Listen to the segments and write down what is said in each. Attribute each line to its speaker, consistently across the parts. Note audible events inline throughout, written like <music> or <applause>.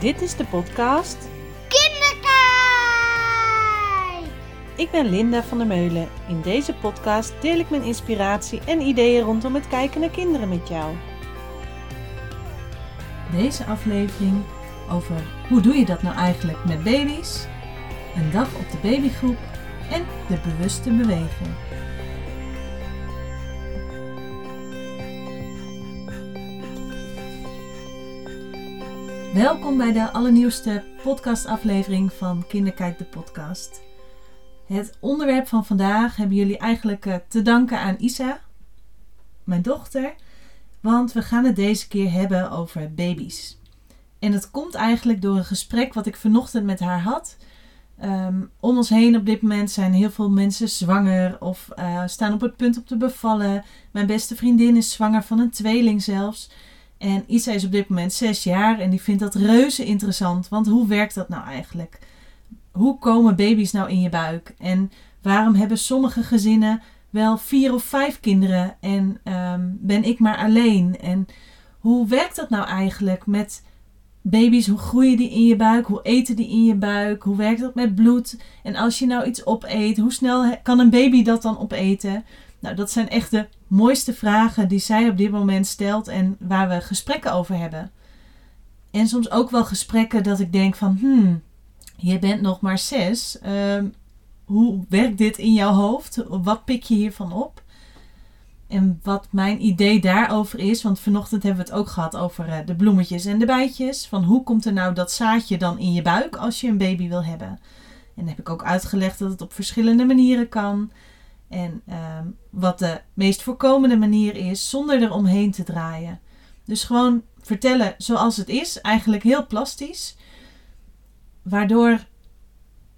Speaker 1: Dit is de podcast
Speaker 2: Kinderkijk!
Speaker 1: Ik ben Linda van der Meulen. In deze podcast deel ik mijn inspiratie en ideeën rondom het kijken naar kinderen met jou. Deze aflevering over hoe doe je dat nou eigenlijk met baby's, een dag op de babygroep en de bewuste beweging. Welkom bij de allernieuwste podcastaflevering van Kinderkijk de podcast. Het onderwerp van vandaag hebben jullie eigenlijk eh, te danken aan Isa, mijn dochter, want we gaan het deze keer hebben over baby's. En het komt eigenlijk door een gesprek wat ik vanochtend met haar had. Ehm, om ons heen op dit moment zijn heel veel mensen zwanger of eh, staan op het punt om te bevallen. Mijn beste vriendin is zwanger van een tweeling zelfs. En Isa is op dit moment zes jaar en die vindt dat reuze interessant. Want hoe werkt dat nou eigenlijk? Hoe komen baby's nou in je buik? En waarom hebben sommige gezinnen wel vier of vijf kinderen en ehm, ben ik maar alleen? En hoe werkt dat nou eigenlijk met baby's? Hoe groeien die in je buik? Hoe eten die in je buik? Hoe werkt dat met bloed? En als je nou iets opeet, hoe snel kan een baby dat dan opeten? Nou, dat zijn echt de mooiste vragen die zij op dit moment stelt en waar we gesprekken over hebben. En soms ook wel gesprekken dat ik denk van, hmm, je bent nog maar zes. Ehm, hoe werkt dit in jouw hoofd? Wat pik je hiervan op? En wat mijn idee daarover is, want vanochtend hebben we het ook gehad over eh, de bloemetjes en de bijtjes. Van hoe komt er nou dat zaadje dan in je buik als je een baby wil hebben? En dan heb ik ook uitgelegd dat het op verschillende manieren kan. En ehm, wat de meest voorkomende manier is, zonder er omheen te draaien. Dus gewoon vertellen zoals het is, eigenlijk heel plastisch. Waardoor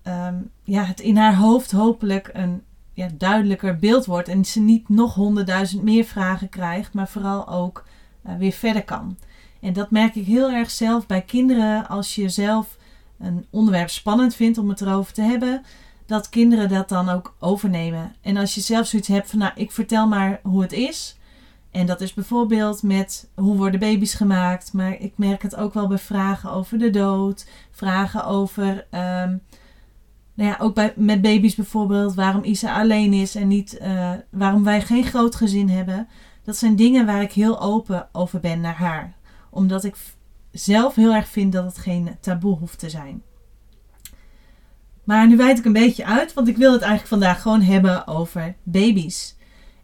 Speaker 1: ehm, ja, het in haar hoofd hopelijk een ja, duidelijker beeld wordt. En ze niet nog honderdduizend meer vragen krijgt, maar vooral ook uh, weer verder kan. En dat merk ik heel erg zelf bij kinderen. Als je zelf een onderwerp spannend vindt om het erover te hebben, dat kinderen dat dan ook overnemen. En als je zelf zoiets hebt van, nou, ik vertel maar hoe het is. En dat is bijvoorbeeld met hoe worden baby's gemaakt. Maar ik merk het ook wel bij vragen over de dood. Vragen over, um, nou ja, ook bij, met baby's bijvoorbeeld, waarom Isa alleen is en niet, uh, waarom wij geen groot gezin hebben. Dat zijn dingen waar ik heel open over ben naar haar. Omdat ik zelf heel erg vind dat het geen taboe hoeft te zijn. Maar nu wijd ik een beetje uit, want ik wil het eigenlijk vandaag gewoon hebben over baby's.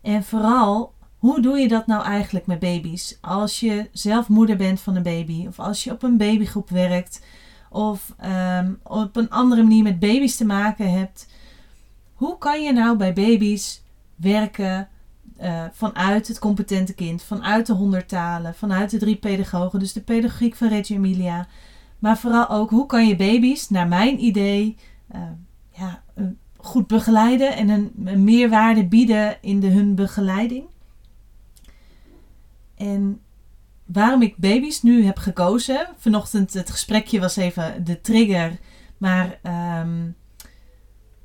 Speaker 1: En vooral, hoe doe je dat nou eigenlijk met baby's? Als je zelf moeder bent van een baby, of als je op een babygroep werkt, of um, op een andere manier met baby's te maken hebt. Hoe kan je nou bij baby's werken uh, vanuit het competente kind, vanuit de honderd talen, vanuit de drie pedagogen, dus de pedagogiek van Reggio Emilia. Maar vooral ook, hoe kan je baby's, naar mijn idee, ja, goed begeleiden en een, meerwaarde bieden in de, hun begeleiding. En waarom ik baby's nu heb gekozen. Vanochtend het gesprekje was even de trigger. Maar um,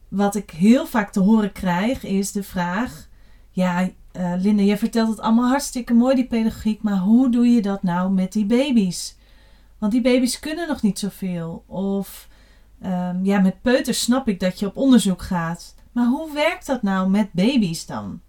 Speaker 1: wat ik heel vaak te horen krijg is de vraag: Ja, uh, Linda, je vertelt het allemaal hartstikke mooi, die pedagogiek. Maar hoe doe je dat nou met die baby's? Want die baby's kunnen nog niet zoveel. Of Um, ja, met peuters snap ik dat je op onderzoek gaat. Maar hoe werkt dat nou met baby's dan?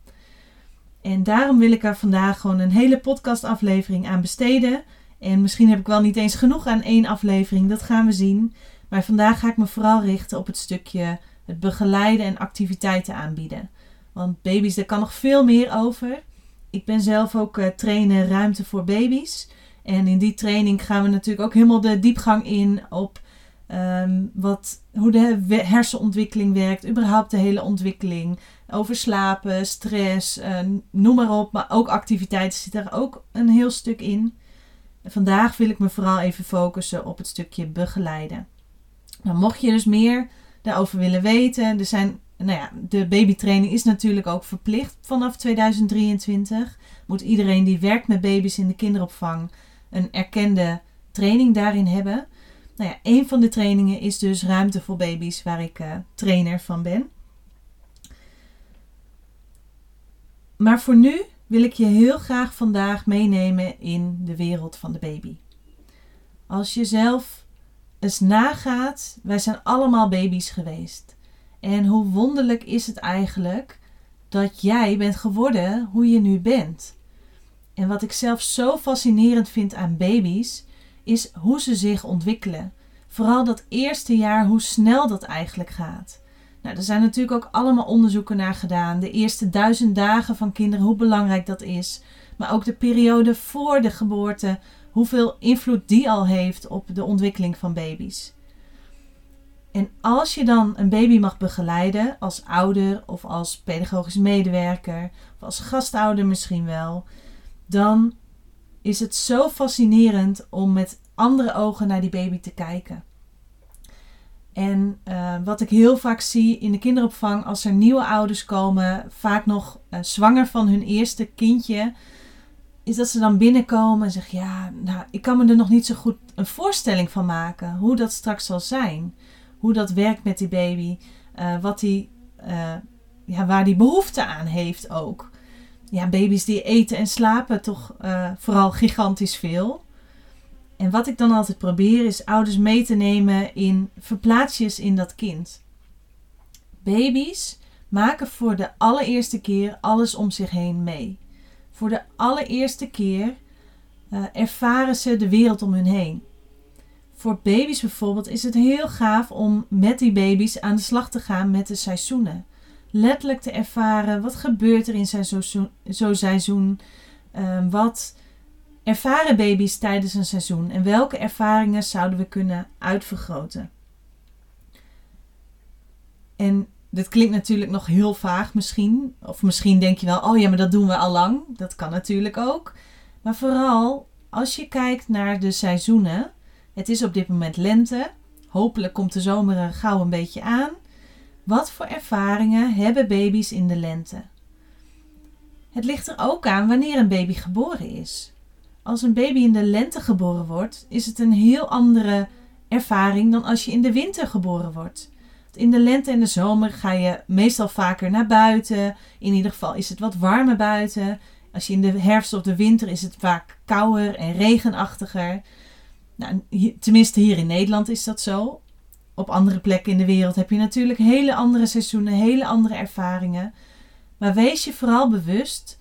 Speaker 1: En daarom wil ik er vandaag gewoon een hele podcastaflevering aan besteden. En misschien heb ik wel niet eens genoeg aan één aflevering, dat gaan we zien. Maar vandaag ga ik me vooral richten op het stukje het begeleiden en activiteiten aanbieden. Want baby's, daar kan nog veel meer over. Ik ben zelf ook uh, trainer ruimte voor baby's. En in die training gaan we natuurlijk ook helemaal de diepgang in op Um, wat, hoe de hersenontwikkeling werkt, überhaupt de hele ontwikkeling. Over slapen, stress, uh, noem maar op. Maar ook activiteiten zit er ook een heel stuk in. Vandaag wil ik me vooral even focussen op het stukje begeleiden. Nou, mocht je dus meer daarover willen weten, er zijn, nou ja, de babytraining is natuurlijk ook verplicht vanaf 2023. Moet iedereen die werkt met baby's in de kinderopvang een erkende training daarin hebben. Nou ja, een van de trainingen is dus ruimte voor baby's, waar ik uh, trainer van ben. Maar voor nu wil ik je heel graag vandaag meenemen in de wereld van de baby. Als je zelf eens nagaat, wij zijn allemaal baby's geweest. En hoe wonderlijk is het eigenlijk dat jij bent geworden hoe je nu bent. En wat ik zelf zo fascinerend vind aan baby's, is hoe ze zich ontwikkelen. Vooral dat eerste jaar, hoe snel dat eigenlijk gaat. Nou, er zijn natuurlijk ook allemaal onderzoeken naar gedaan. De eerste duizend dagen van kinderen, hoe belangrijk dat is. Maar ook de periode voor de geboorte, hoeveel invloed die al heeft op de ontwikkeling van baby's. En als je dan een baby mag begeleiden, als ouder of als pedagogisch medewerker, of als gastouder misschien wel, dan is het zo fascinerend om met andere ogen naar die baby te kijken. En uh, wat ik heel vaak zie in de kinderopvang, als er nieuwe ouders komen, vaak nog uh, zwanger van hun eerste kindje, is dat ze dan binnenkomen en zeggen: Ja, nou, ik kan me er nog niet zo goed een voorstelling van maken hoe dat straks zal zijn. Hoe dat werkt met die baby, uh, wat die, ja, waar die behoefte aan heeft ook. Ja, baby's die eten en slapen toch vooral gigantisch veel. En wat ik dan altijd probeer is ouders mee te nemen in verplaatsjes in dat kind. Baby's maken voor de allereerste keer alles om zich heen mee. Voor de allereerste keer uh, ervaren ze de wereld om hun heen. Voor baby's bijvoorbeeld is het heel gaaf om met die baby's aan de slag te gaan met de seizoenen. Letterlijk te ervaren wat gebeurt er in zijn zo'n zo seizoen. Uh, wat ervaren baby's tijdens een seizoen en welke ervaringen zouden we kunnen uitvergroten? En dit klinkt natuurlijk nog heel vaag misschien. Of misschien denk je wel, oh ja, maar dat doen we al lang. Dat kan natuurlijk ook. Maar vooral als je kijkt naar de seizoenen. Het is op dit moment lente. Hopelijk komt de zomer er gauw een beetje aan. Wat voor ervaringen hebben baby's in de lente? Het ligt er ook aan wanneer een baby geboren is als een baby in de lente geboren wordt, is het een heel andere ervaring dan als je in de winter geboren wordt. In de lente en de zomer ga je meestal vaker naar buiten. In ieder geval is het wat warmer buiten. Als je in de herfst of de winter is het vaak kouder en regenachtiger. Nou, tenminste hier in Nederland is dat zo. Op andere plekken in de wereld heb je natuurlijk hele andere seizoenen, hele andere ervaringen. Maar wees je vooral bewust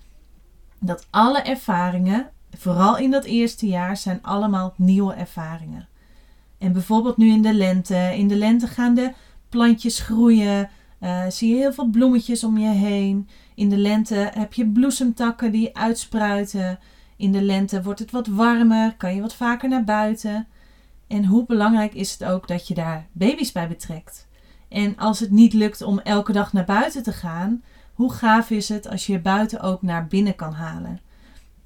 Speaker 1: dat alle ervaringen vooral in dat eerste jaar, zijn allemaal nieuwe ervaringen. En bijvoorbeeld nu in de lente. In de lente gaan de plantjes groeien. Uh, zie je heel veel bloemetjes om je heen. In de lente heb je bloesemtakken die uitspruiten. In de lente wordt het wat warmer, kan je wat vaker naar buiten. En hoe belangrijk is het ook dat je daar baby's bij betrekt? En als het niet lukt om elke dag naar buiten te gaan, hoe gaaf is het als je buiten ook naar binnen kan halen?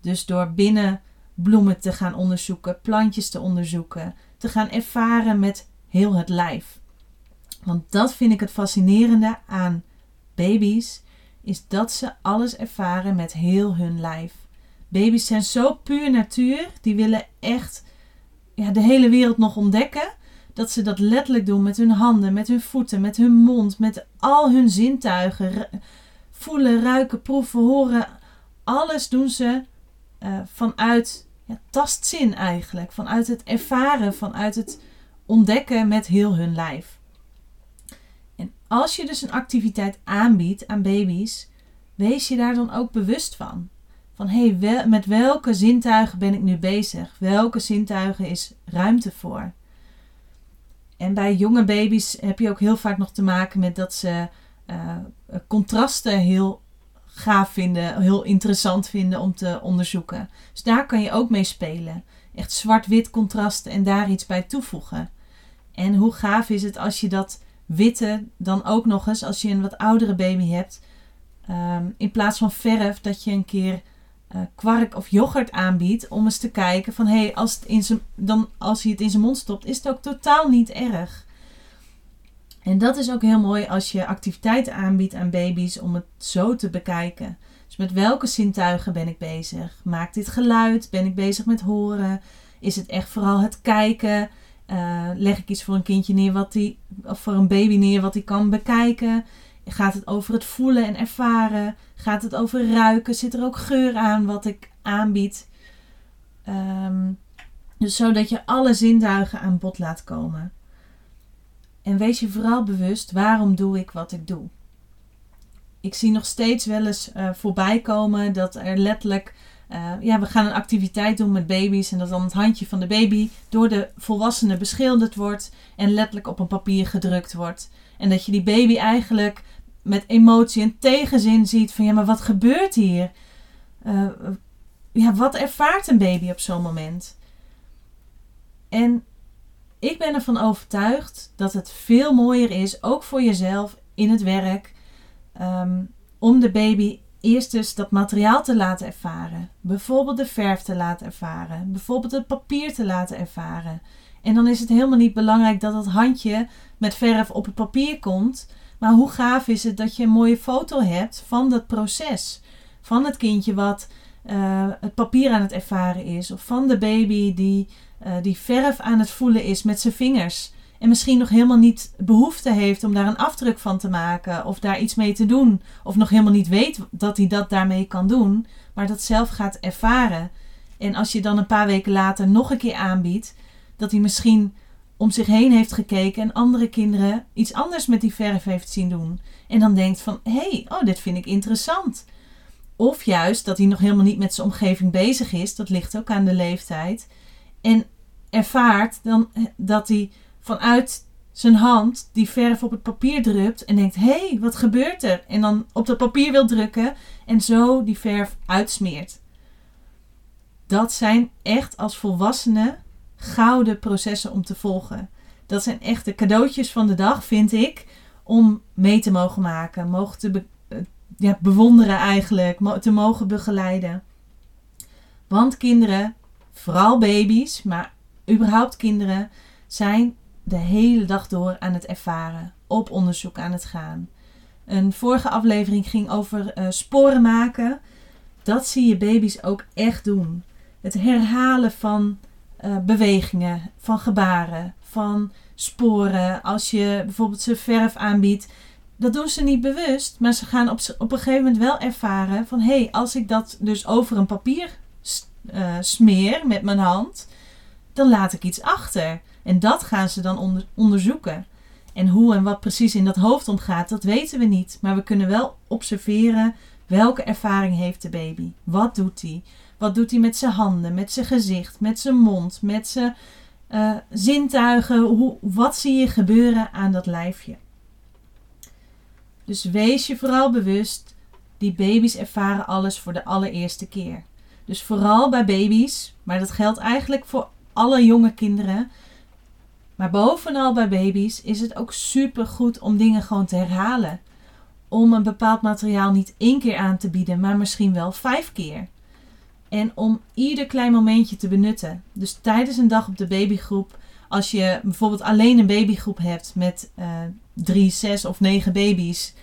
Speaker 1: Dus door binnen bloemen te gaan onderzoeken, plantjes te onderzoeken, te gaan ervaren met heel het lijf. Want dat vind ik het fascinerende aan baby's, is dat ze alles ervaren met heel hun lijf. Baby's zijn zo puur natuur, die willen echt ja, de hele wereld nog ontdekken. Dat ze dat letterlijk doen met hun handen, met hun voeten, met hun mond, met al hun zintuigen. Voelen, ruiken, proeven, horen. Alles doen ze uh, vanuit ja, tastzin eigenlijk. Vanuit het ervaren, vanuit het ontdekken met heel hun lijf. En als je dus een activiteit aanbiedt aan baby's, wees je daar dan ook bewust van. Van hé, hey, met welke zintuigen ben ik nu bezig? Welke zintuigen is ruimte voor? En bij jonge baby's heb je ook heel vaak nog te maken met dat ze uh, contrasten heel gaaf vinden, heel interessant vinden om te onderzoeken. Dus daar kan je ook mee spelen. Echt zwart-wit contrasten en daar iets bij toevoegen. En hoe gaaf is het als je dat witte dan ook nog eens, als je een wat oudere baby hebt, ehm, in plaats van verf, dat je een keer uh, kwark of yoghurt aanbiedt om eens te kijken van hé, hey, als, het in dan, als hij het in zijn mond stopt, is het ook totaal niet erg. En dat is ook heel mooi als je activiteiten aanbiedt aan baby's om het zo te bekijken. Dus met welke zintuigen ben ik bezig? Maakt dit geluid? Ben ik bezig met horen? Is het echt vooral het kijken? Uh, leg ik iets voor een kindje neer wat die, of voor een baby neer wat hij kan bekijken? Gaat het over het voelen en ervaren? Gaat het over ruiken? Zit er ook geur aan wat ik aanbied? Um, Dus zodat je alle zintuigen aan bod laat komen. En wees je vooral bewust waarom doe ik wat ik doe. Ik zie nog steeds wel eens uh, voorbij komen dat er letterlijk. Uh, ja, we gaan een activiteit doen met baby's. En dat dan het handje van de baby door de volwassene beschilderd wordt. En letterlijk op een papier gedrukt wordt. En dat je die baby eigenlijk met emotie en tegenzin ziet van ja, maar wat gebeurt hier? Uh, ja, wat ervaart een baby op zo'n moment? En ik ben ervan overtuigd dat het veel mooier is, ook voor jezelf in het werk, um, om de baby eerst dus dat materiaal te laten ervaren. Bijvoorbeeld de verf te laten ervaren. Bijvoorbeeld het papier te laten ervaren. En dan is het helemaal niet belangrijk dat het handje met verf op het papier komt. Maar hoe gaaf is het dat je een mooie foto hebt van dat proces? Van het kindje wat uh, het papier aan het ervaren is. Of van de baby die, uh, die verf aan het voelen is met zijn vingers. En misschien nog helemaal niet behoefte heeft om daar een afdruk van te maken. Of daar iets mee te doen. Of nog helemaal niet weet dat hij dat daarmee kan doen. Maar dat zelf gaat ervaren. En als je dan een paar weken later nog een keer aanbiedt. Dat hij misschien om zich heen heeft gekeken en andere kinderen iets anders met die verf heeft zien doen. En dan denkt van, hé, hey, oh, dit vind ik interessant. Of juist dat hij nog helemaal niet met zijn omgeving bezig is, dat ligt ook aan de leeftijd. En ervaart dan eh, dat hij vanuit zijn hand die verf op het papier drupt en denkt: hé, hey, wat gebeurt er? En dan op dat papier wil drukken en zo die verf uitsmeert. Dat zijn echt als volwassenen gouden processen om te volgen. Dat zijn echt de cadeautjes van de dag, vind ik, om mee te mogen maken, mogen te eh, bewonderen eigenlijk, te mogen begeleiden. Want kinderen, vooral baby's, maar überhaupt kinderen, zijn de hele dag door aan het ervaren, op onderzoek aan het gaan. Een vorige aflevering ging over uh, sporen maken. Dat zie je baby's ook echt doen. Het herhalen van uh, bewegingen, van gebaren, van sporen. Als je bijvoorbeeld ze verf aanbiedt, dat doen ze niet bewust, maar ze gaan op, op een gegeven moment wel ervaren van hé, hey, als ik dat dus over een papier uh, smeer met mijn hand, dan laat ik iets achter. En dat gaan ze dan onder, onderzoeken. En hoe en wat precies in dat hoofd omgaat, dat weten we niet. Maar we kunnen wel observeren welke ervaring heeft de baby. Wat doet hij? Wat doet hij met zijn handen, met zijn gezicht, met zijn mond, met zijn uh, zintuigen? Hoe, wat zie je gebeuren aan dat lijfje? Dus wees je vooral bewust, die baby's ervaren alles voor de allereerste keer. Dus vooral bij baby's, maar dat geldt eigenlijk voor alle jonge kinderen. Maar bovenal bij baby's is het ook super goed om dingen gewoon te herhalen. Om een bepaald materiaal niet één keer aan te bieden, maar misschien wel vijf keer. En om ieder klein momentje te benutten. Dus tijdens een dag op de babygroep, als je bijvoorbeeld alleen een babygroep hebt met uh, drie, zes of negen baby's.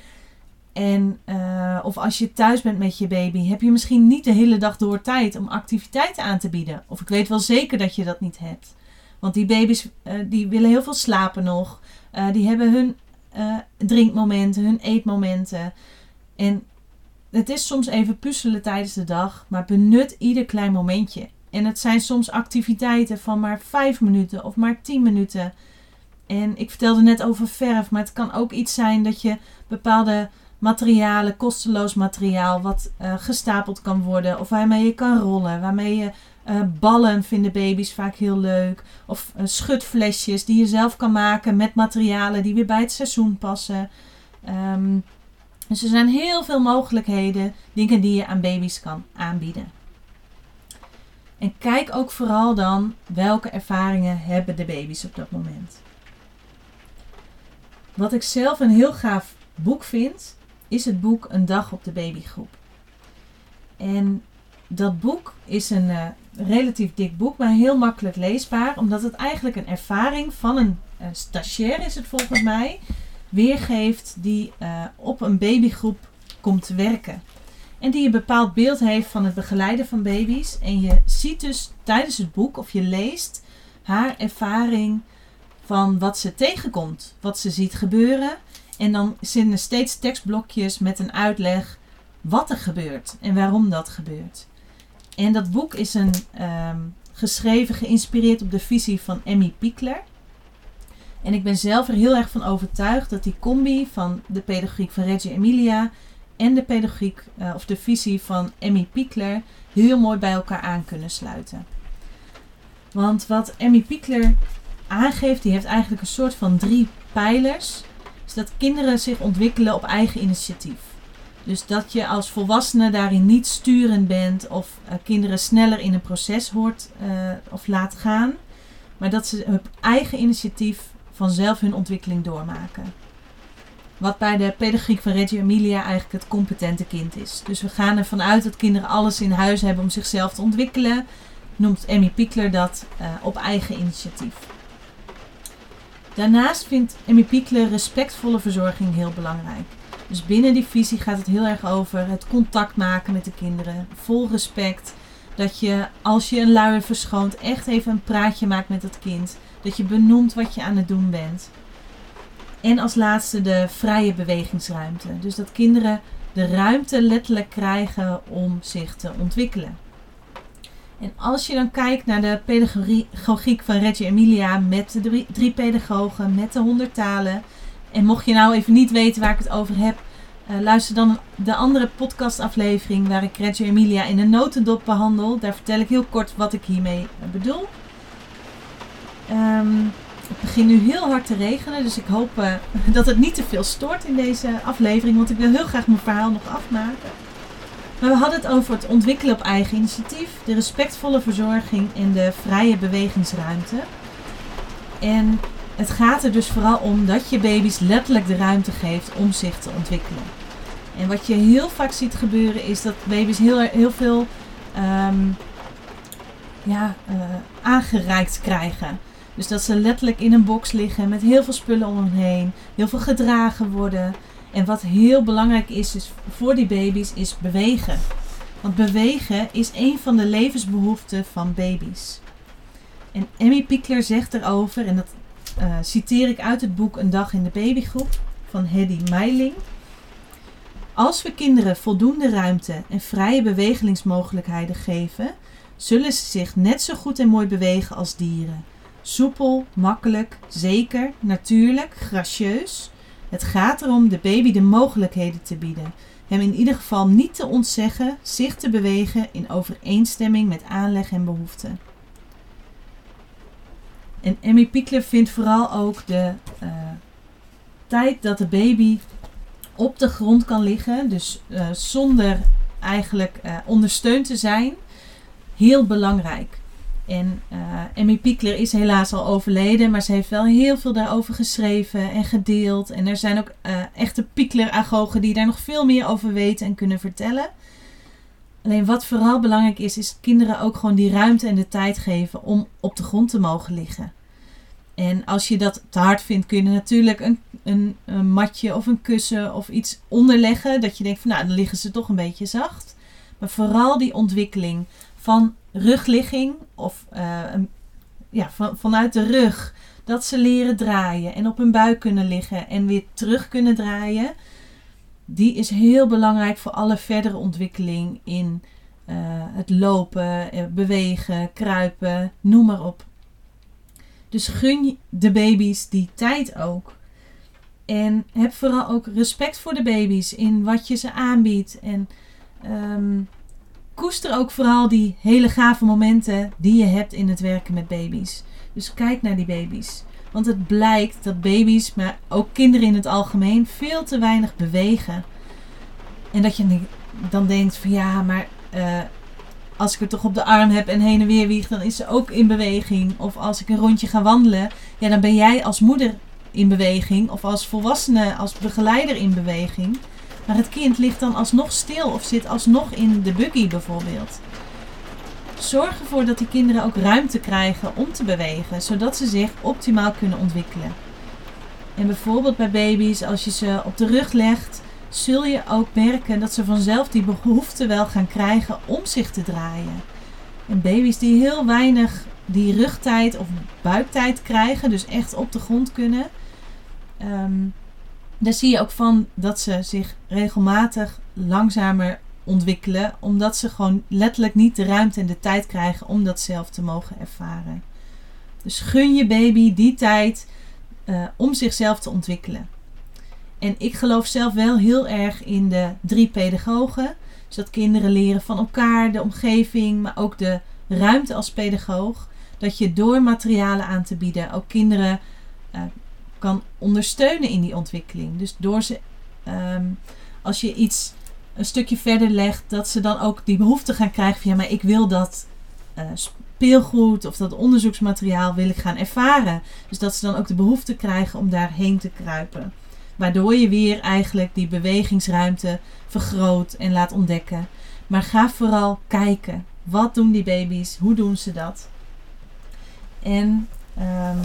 Speaker 1: En, uh, of als je thuis bent met je baby, heb je misschien niet de hele dag door tijd om activiteiten aan te bieden. Of ik weet wel zeker dat je dat niet hebt. Want die baby's uh, die willen heel veel slapen nog. Die hebben hun drinkmomenten, hun eetmomenten. En het is soms even puzzelen tijdens de dag, maar benut ieder klein momentje. En het zijn soms activiteiten van maar 5 minuten of maar 10 minuten. En ik vertelde net over verf, maar het kan ook iets zijn dat je bepaalde materialen, kosteloos materiaal, wat uh, gestapeld kan worden. Of waarmee je kan rollen. Waarmee je uh, ballen vinden baby's vaak heel leuk. Of uh, schutflesjes die je zelf kan maken met materialen die weer bij het seizoen passen. Um, dus er zijn heel veel mogelijkheden, dingen die je aan baby's kan aanbieden. En kijk ook vooral dan welke ervaringen hebben de baby's op dat moment. Wat ik zelf een heel gaaf boek vind, is het boek Een dag op de babygroep. En dat boek is een uh, relatief dik boek, maar heel makkelijk leesbaar, omdat het eigenlijk een ervaring van een uh, stagiair is het volgens mij, weergeeft die uh, op een babygroep komt werken. En die een bepaald beeld heeft van het begeleiden van baby's. En je ziet dus tijdens het boek of je leest haar ervaring van wat ze tegenkomt, wat ze ziet gebeuren. En dan zijn er steeds tekstblokjes met een uitleg wat er gebeurt en waarom dat gebeurt. En dat boek is een um, geschreven, geïnspireerd op de visie van Emmy Piekler. En ik ben zelf er heel erg van overtuigd dat die combi van de pedagogiek van Reggio Emilia en de pedagogiek uh, of de visie van Emmy Piekler heel mooi bij elkaar aan kunnen sluiten. Want wat Emmy Piekler aangeeft, die heeft eigenlijk een soort van drie pijlers. Is dat kinderen zich ontwikkelen op eigen initiatief. Dus dat je als volwassene daarin niet sturend bent of uh, kinderen sneller in een proces hoort uh, of laat gaan. Maar dat ze op eigen initiatief vanzelf hun ontwikkeling doormaken. Wat bij de pedagogiek van Reggio Emilia eigenlijk het competente kind is. Dus we gaan ervan uit dat kinderen alles in huis hebben om zichzelf te ontwikkelen. Noemt Emmy Piekler dat uh, op eigen initiatief. Daarnaast vindt Emmy Piekler respectvolle verzorging heel belangrijk. Dus binnen die visie gaat het heel erg over het contact maken met de kinderen. Vol respect. Dat je als je een luier verschoont echt even een praatje maakt met het kind. Dat je benoemt wat je aan het doen bent. En als laatste de vrije bewegingsruimte. Dus dat kinderen de ruimte letterlijk krijgen om zich te ontwikkelen. En als je dan kijkt naar de pedagogiek van Reggio Emilia met de drie, pedagogen, met de honderd talen. En mocht je nou even niet weten waar ik het over heb, uh, luister dan de andere podcastaflevering waar ik Reggio Emilia in een notendop behandel. Daar vertel ik heel kort wat ik hiermee bedoel. Um, het begint nu heel hard te regenen, dus ik hoop uh, <laughs> dat het niet te veel stoort in deze aflevering, want ik wil heel graag mijn verhaal nog afmaken. Maar we hadden het over het ontwikkelen op eigen initiatief, de respectvolle verzorging en de vrije bewegingsruimte. En het gaat er dus vooral om dat je baby's letterlijk de ruimte geeft om zich te ontwikkelen. En wat je heel vaak ziet gebeuren is dat baby's heel, heel veel um, ja, uh, aangereikt krijgen. Dus dat ze letterlijk in een box liggen met heel veel spullen om hen heen, heel veel gedragen worden. En wat heel belangrijk is, is voor die baby's, is bewegen. Want bewegen is een van de levensbehoeften van baby's. En Emmy Piekler zegt erover, en dat uh, citeer ik uit het boek Een dag in de babygroep van Hedy Meiling. Als we kinderen voldoende ruimte en vrije bewegingsmogelijkheden geven, zullen ze zich net zo goed en mooi bewegen als dieren. Soepel, makkelijk, zeker, natuurlijk, gracieus. Het gaat erom de baby de mogelijkheden te bieden. Hem in ieder geval niet te ontzeggen, zich te bewegen in overeenstemming met aanleg en behoeften. En Emmy Piekler vindt vooral ook de uh, tijd dat de baby op de grond kan liggen, dus uh, zonder eigenlijk uh, ondersteund te zijn, heel belangrijk. En Emmy Piekler is helaas al overleden, maar ze heeft wel heel veel daarover geschreven en gedeeld. En er zijn ook uh, echte Piekler-agogen die daar nog veel meer over weten en kunnen vertellen. Alleen wat vooral belangrijk is, is kinderen ook gewoon die ruimte en de tijd geven om op de grond te mogen liggen. En als je dat te hard vindt, kun je natuurlijk een, een, een matje of een kussen of iets onderleggen. Dat je denkt van nou, dan liggen ze toch een beetje zacht. Maar vooral die ontwikkeling van rugligging of uh, ja, van, vanuit de rug. Dat ze leren draaien en op hun buik kunnen liggen en weer terug kunnen draaien. Die is heel belangrijk voor alle verdere ontwikkeling in uh, het lopen, eh, bewegen, kruipen, noem maar op. Dus gun de baby's die tijd ook. En heb vooral ook respect voor de baby's in wat je ze aanbiedt. En um, koester ook vooral die hele gave momenten die je hebt in het werken met baby's. Dus kijk naar die baby's. Want het blijkt dat baby's, maar ook kinderen in het algemeen, veel te weinig bewegen. En dat je dan denkt van ja, maar uh, als ik het toch op de arm heb en heen en weer wieg, dan is ze ook in beweging. Of als ik een rondje ga wandelen, ja, dan ben jij als moeder in beweging. Of als volwassene, als begeleider in beweging. Maar het kind ligt dan alsnog stil of zit alsnog in de buggy bijvoorbeeld. Zorg ervoor dat die kinderen ook ruimte krijgen om te bewegen, zodat ze zich optimaal kunnen ontwikkelen. En bijvoorbeeld bij baby's, als je ze op de rug legt, zul je ook merken dat ze vanzelf die behoefte wel gaan krijgen om zich te draaien. En baby's die heel weinig die rugtijd of buiktijd krijgen, dus echt op de grond kunnen, um, daar zie je ook van dat ze zich regelmatig langzamer ontwikkelen, omdat ze gewoon letterlijk niet de ruimte en de tijd krijgen om dat zelf te mogen ervaren. Dus gun je baby die tijd uh, om zichzelf te ontwikkelen. En ik geloof zelf wel heel erg in de drie pedagogen. Zodat kinderen leren van elkaar, de omgeving, maar ook de ruimte als pedagoog. Dat je door materialen aan te bieden ook kinderen uh, kan ondersteunen in die ontwikkeling. Dus door ze, um, als je iets een stukje verder legt, dat ze dan ook die behoefte gaan krijgen van ja, maar ik wil dat uh, speelgoed of dat onderzoeksmateriaal wil ik gaan ervaren. Dus dat ze dan ook de behoefte krijgen om daarheen te kruipen. Waardoor je weer eigenlijk die bewegingsruimte vergroot en laat ontdekken. Maar ga vooral kijken. Wat doen die baby's? Hoe doen ze dat? En um,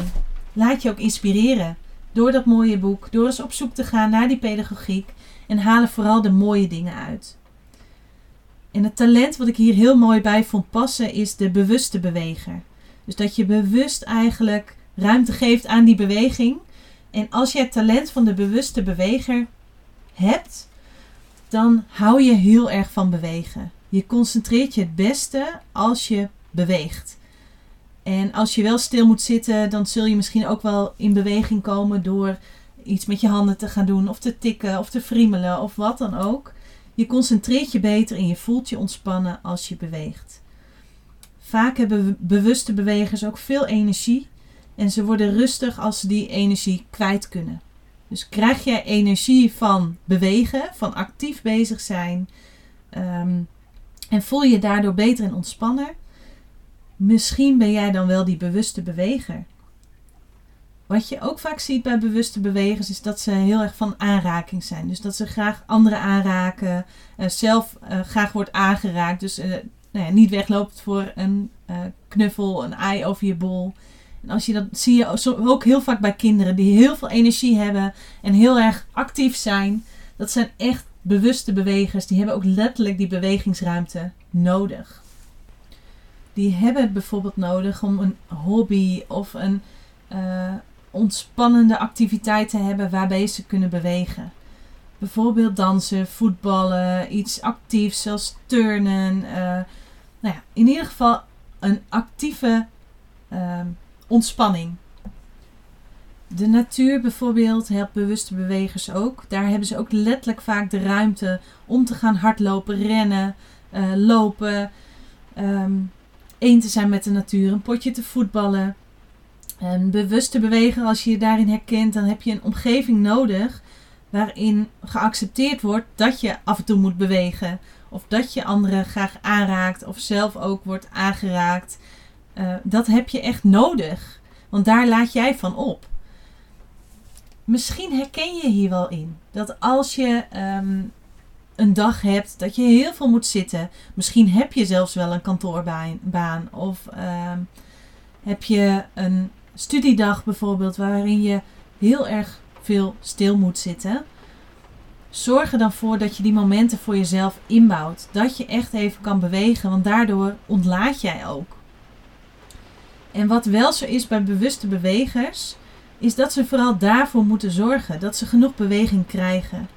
Speaker 1: laat je ook inspireren door dat mooie boek. Door eens op zoek te gaan naar die pedagogiek. En halen vooral de mooie dingen uit. En het talent wat ik hier heel mooi bij vond passen is de bewuste beweger. Dus dat je bewust eigenlijk ruimte geeft aan die beweging. En als je het talent van de bewuste beweger hebt, dan hou je heel erg van bewegen. Je concentreert je het beste als je beweegt. En als je wel stil moet zitten, dan zul je misschien ook wel in beweging komen door iets met je handen te gaan doen, of te tikken, of te friemelen, of wat dan ook. Je concentreert je beter en je voelt je ontspannen als je beweegt. Vaak hebben bewuste bewegers ook veel energie en ze worden rustig als ze die energie kwijt kunnen. Dus krijg jij energie van bewegen, van actief bezig zijn ehm, en voel je daardoor beter en ontspannen? Misschien ben jij dan wel die bewuste beweger. Wat je ook vaak ziet bij bewuste bewegers is dat ze heel erg van aanraking zijn. Dus dat ze graag anderen aanraken, uh, zelf uh, graag wordt aangeraakt. Dus uh, nou ja, niet wegloopt voor een knuffel, een ei over je bol. En als je dat zie je ook heel vaak bij kinderen die heel veel energie hebben en heel erg actief zijn. Dat zijn echt bewuste bewegers. Die hebben ook letterlijk die bewegingsruimte nodig. Die hebben het bijvoorbeeld nodig om een hobby of een ontspannende activiteiten hebben waarbij ze kunnen bewegen. Bijvoorbeeld dansen, voetballen, iets actiefs zoals turnen. Uh, nou ja, in ieder geval een actieve uh, ontspanning. De natuur bijvoorbeeld helpt bewuste bewegers ook. Daar hebben ze ook letterlijk vaak de ruimte om te gaan hardlopen, rennen, uh, lopen. Um, één te zijn met de natuur, een potje te voetballen. En bewust te bewegen, als je je daarin herkent, dan heb je een omgeving nodig waarin geaccepteerd wordt dat je af en toe moet bewegen. Of dat je anderen graag aanraakt of zelf ook wordt aangeraakt. Uh, dat heb je echt nodig, want daar laat jij van op. Misschien herken je hier wel in dat als je um, een dag hebt dat je heel veel moet zitten, misschien heb je zelfs wel een kantoorbaan of um, heb je een studiedag bijvoorbeeld, waarin je heel erg veel stil moet zitten. Zorg er dan voor dat je die momenten voor jezelf inbouwt. Dat je echt even kan bewegen, want daardoor ontlaat jij ook. En wat wel zo is bij bewuste bewegers, is dat ze vooral daarvoor moeten zorgen dat ze genoeg beweging krijgen.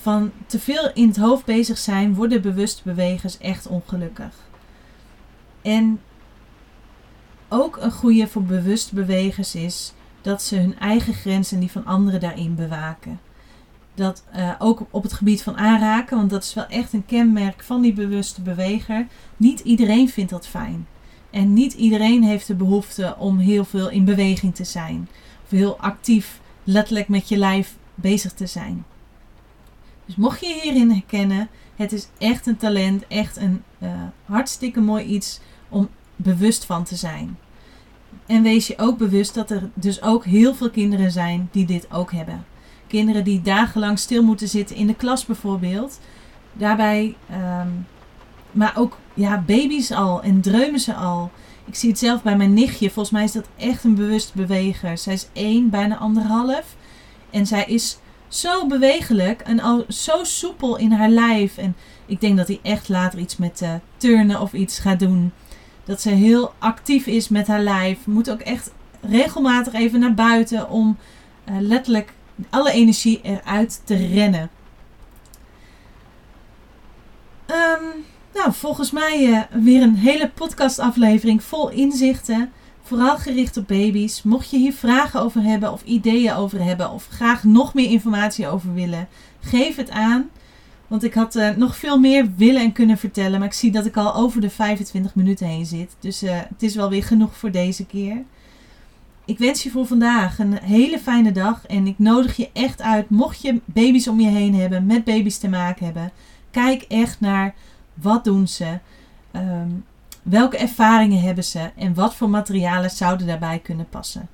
Speaker 1: Van te veel in het hoofd bezig zijn, worden bewuste bewegers echt ongelukkig. En ook een goede voor bewust bewegers is dat ze hun eigen grenzen en die van anderen daarin bewaken. Dat uh, ook op het gebied van aanraken, want dat is wel echt een kenmerk van die bewuste beweger. Niet iedereen vindt dat fijn. En niet iedereen heeft de behoefte om heel veel in beweging te zijn. Of heel actief, letterlijk met je lijf bezig te zijn. Dus mocht je hierin herkennen, het is echt een talent, echt een uh, hartstikke mooi iets om bewust van te zijn. En wees je ook bewust dat er dus ook heel veel kinderen zijn die dit ook hebben. Kinderen die dagenlang stil moeten zitten in de klas bijvoorbeeld. Daarbij, um, maar ook ja, baby's al en dreumen ze al. Ik zie het zelf bij mijn nichtje. Volgens mij is dat echt een bewust beweger. Zij is één, bijna anderhalf. En zij is zo bewegelijk en al zo soepel in haar lijf. En ik denk dat hij echt later iets met uh, turnen of iets gaat doen. Dat ze heel actief is met haar lijf. Moet ook echt regelmatig even naar buiten om uh, letterlijk alle energie eruit te rennen. Ehm, nou, volgens mij uh, weer een hele podcastaflevering vol inzichten. Vooral gericht op baby's. Mocht je hier vragen over hebben of ideeën over hebben of graag nog meer informatie over willen, geef het aan. Want ik had uh, nog veel meer willen en kunnen vertellen, maar ik zie dat ik al over de 25 minuten heen zit. Dus uh, het is wel weer genoeg voor deze keer. Ik wens je voor vandaag een hele fijne dag en ik nodig je echt uit, mocht je baby's om je heen hebben, met baby's te maken hebben, kijk echt naar wat doen ze, um, welke ervaringen hebben ze en wat voor materialen zouden daarbij kunnen passen.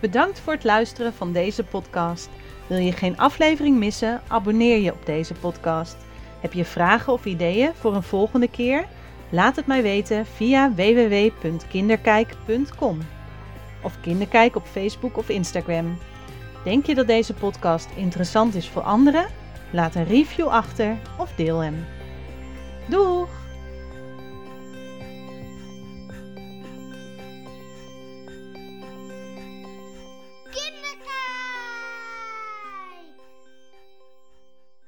Speaker 2: Bedankt voor het luisteren van deze podcast. Wil je geen aflevering missen? Abonneer je op deze podcast. Heb je vragen of ideeën voor een volgende keer? Laat het mij weten via www.kinderkijk.com of Kinderkijk op Facebook of Instagram. Denk je dat deze podcast interessant is voor anderen? Laat een review achter of deel hem. Doeg!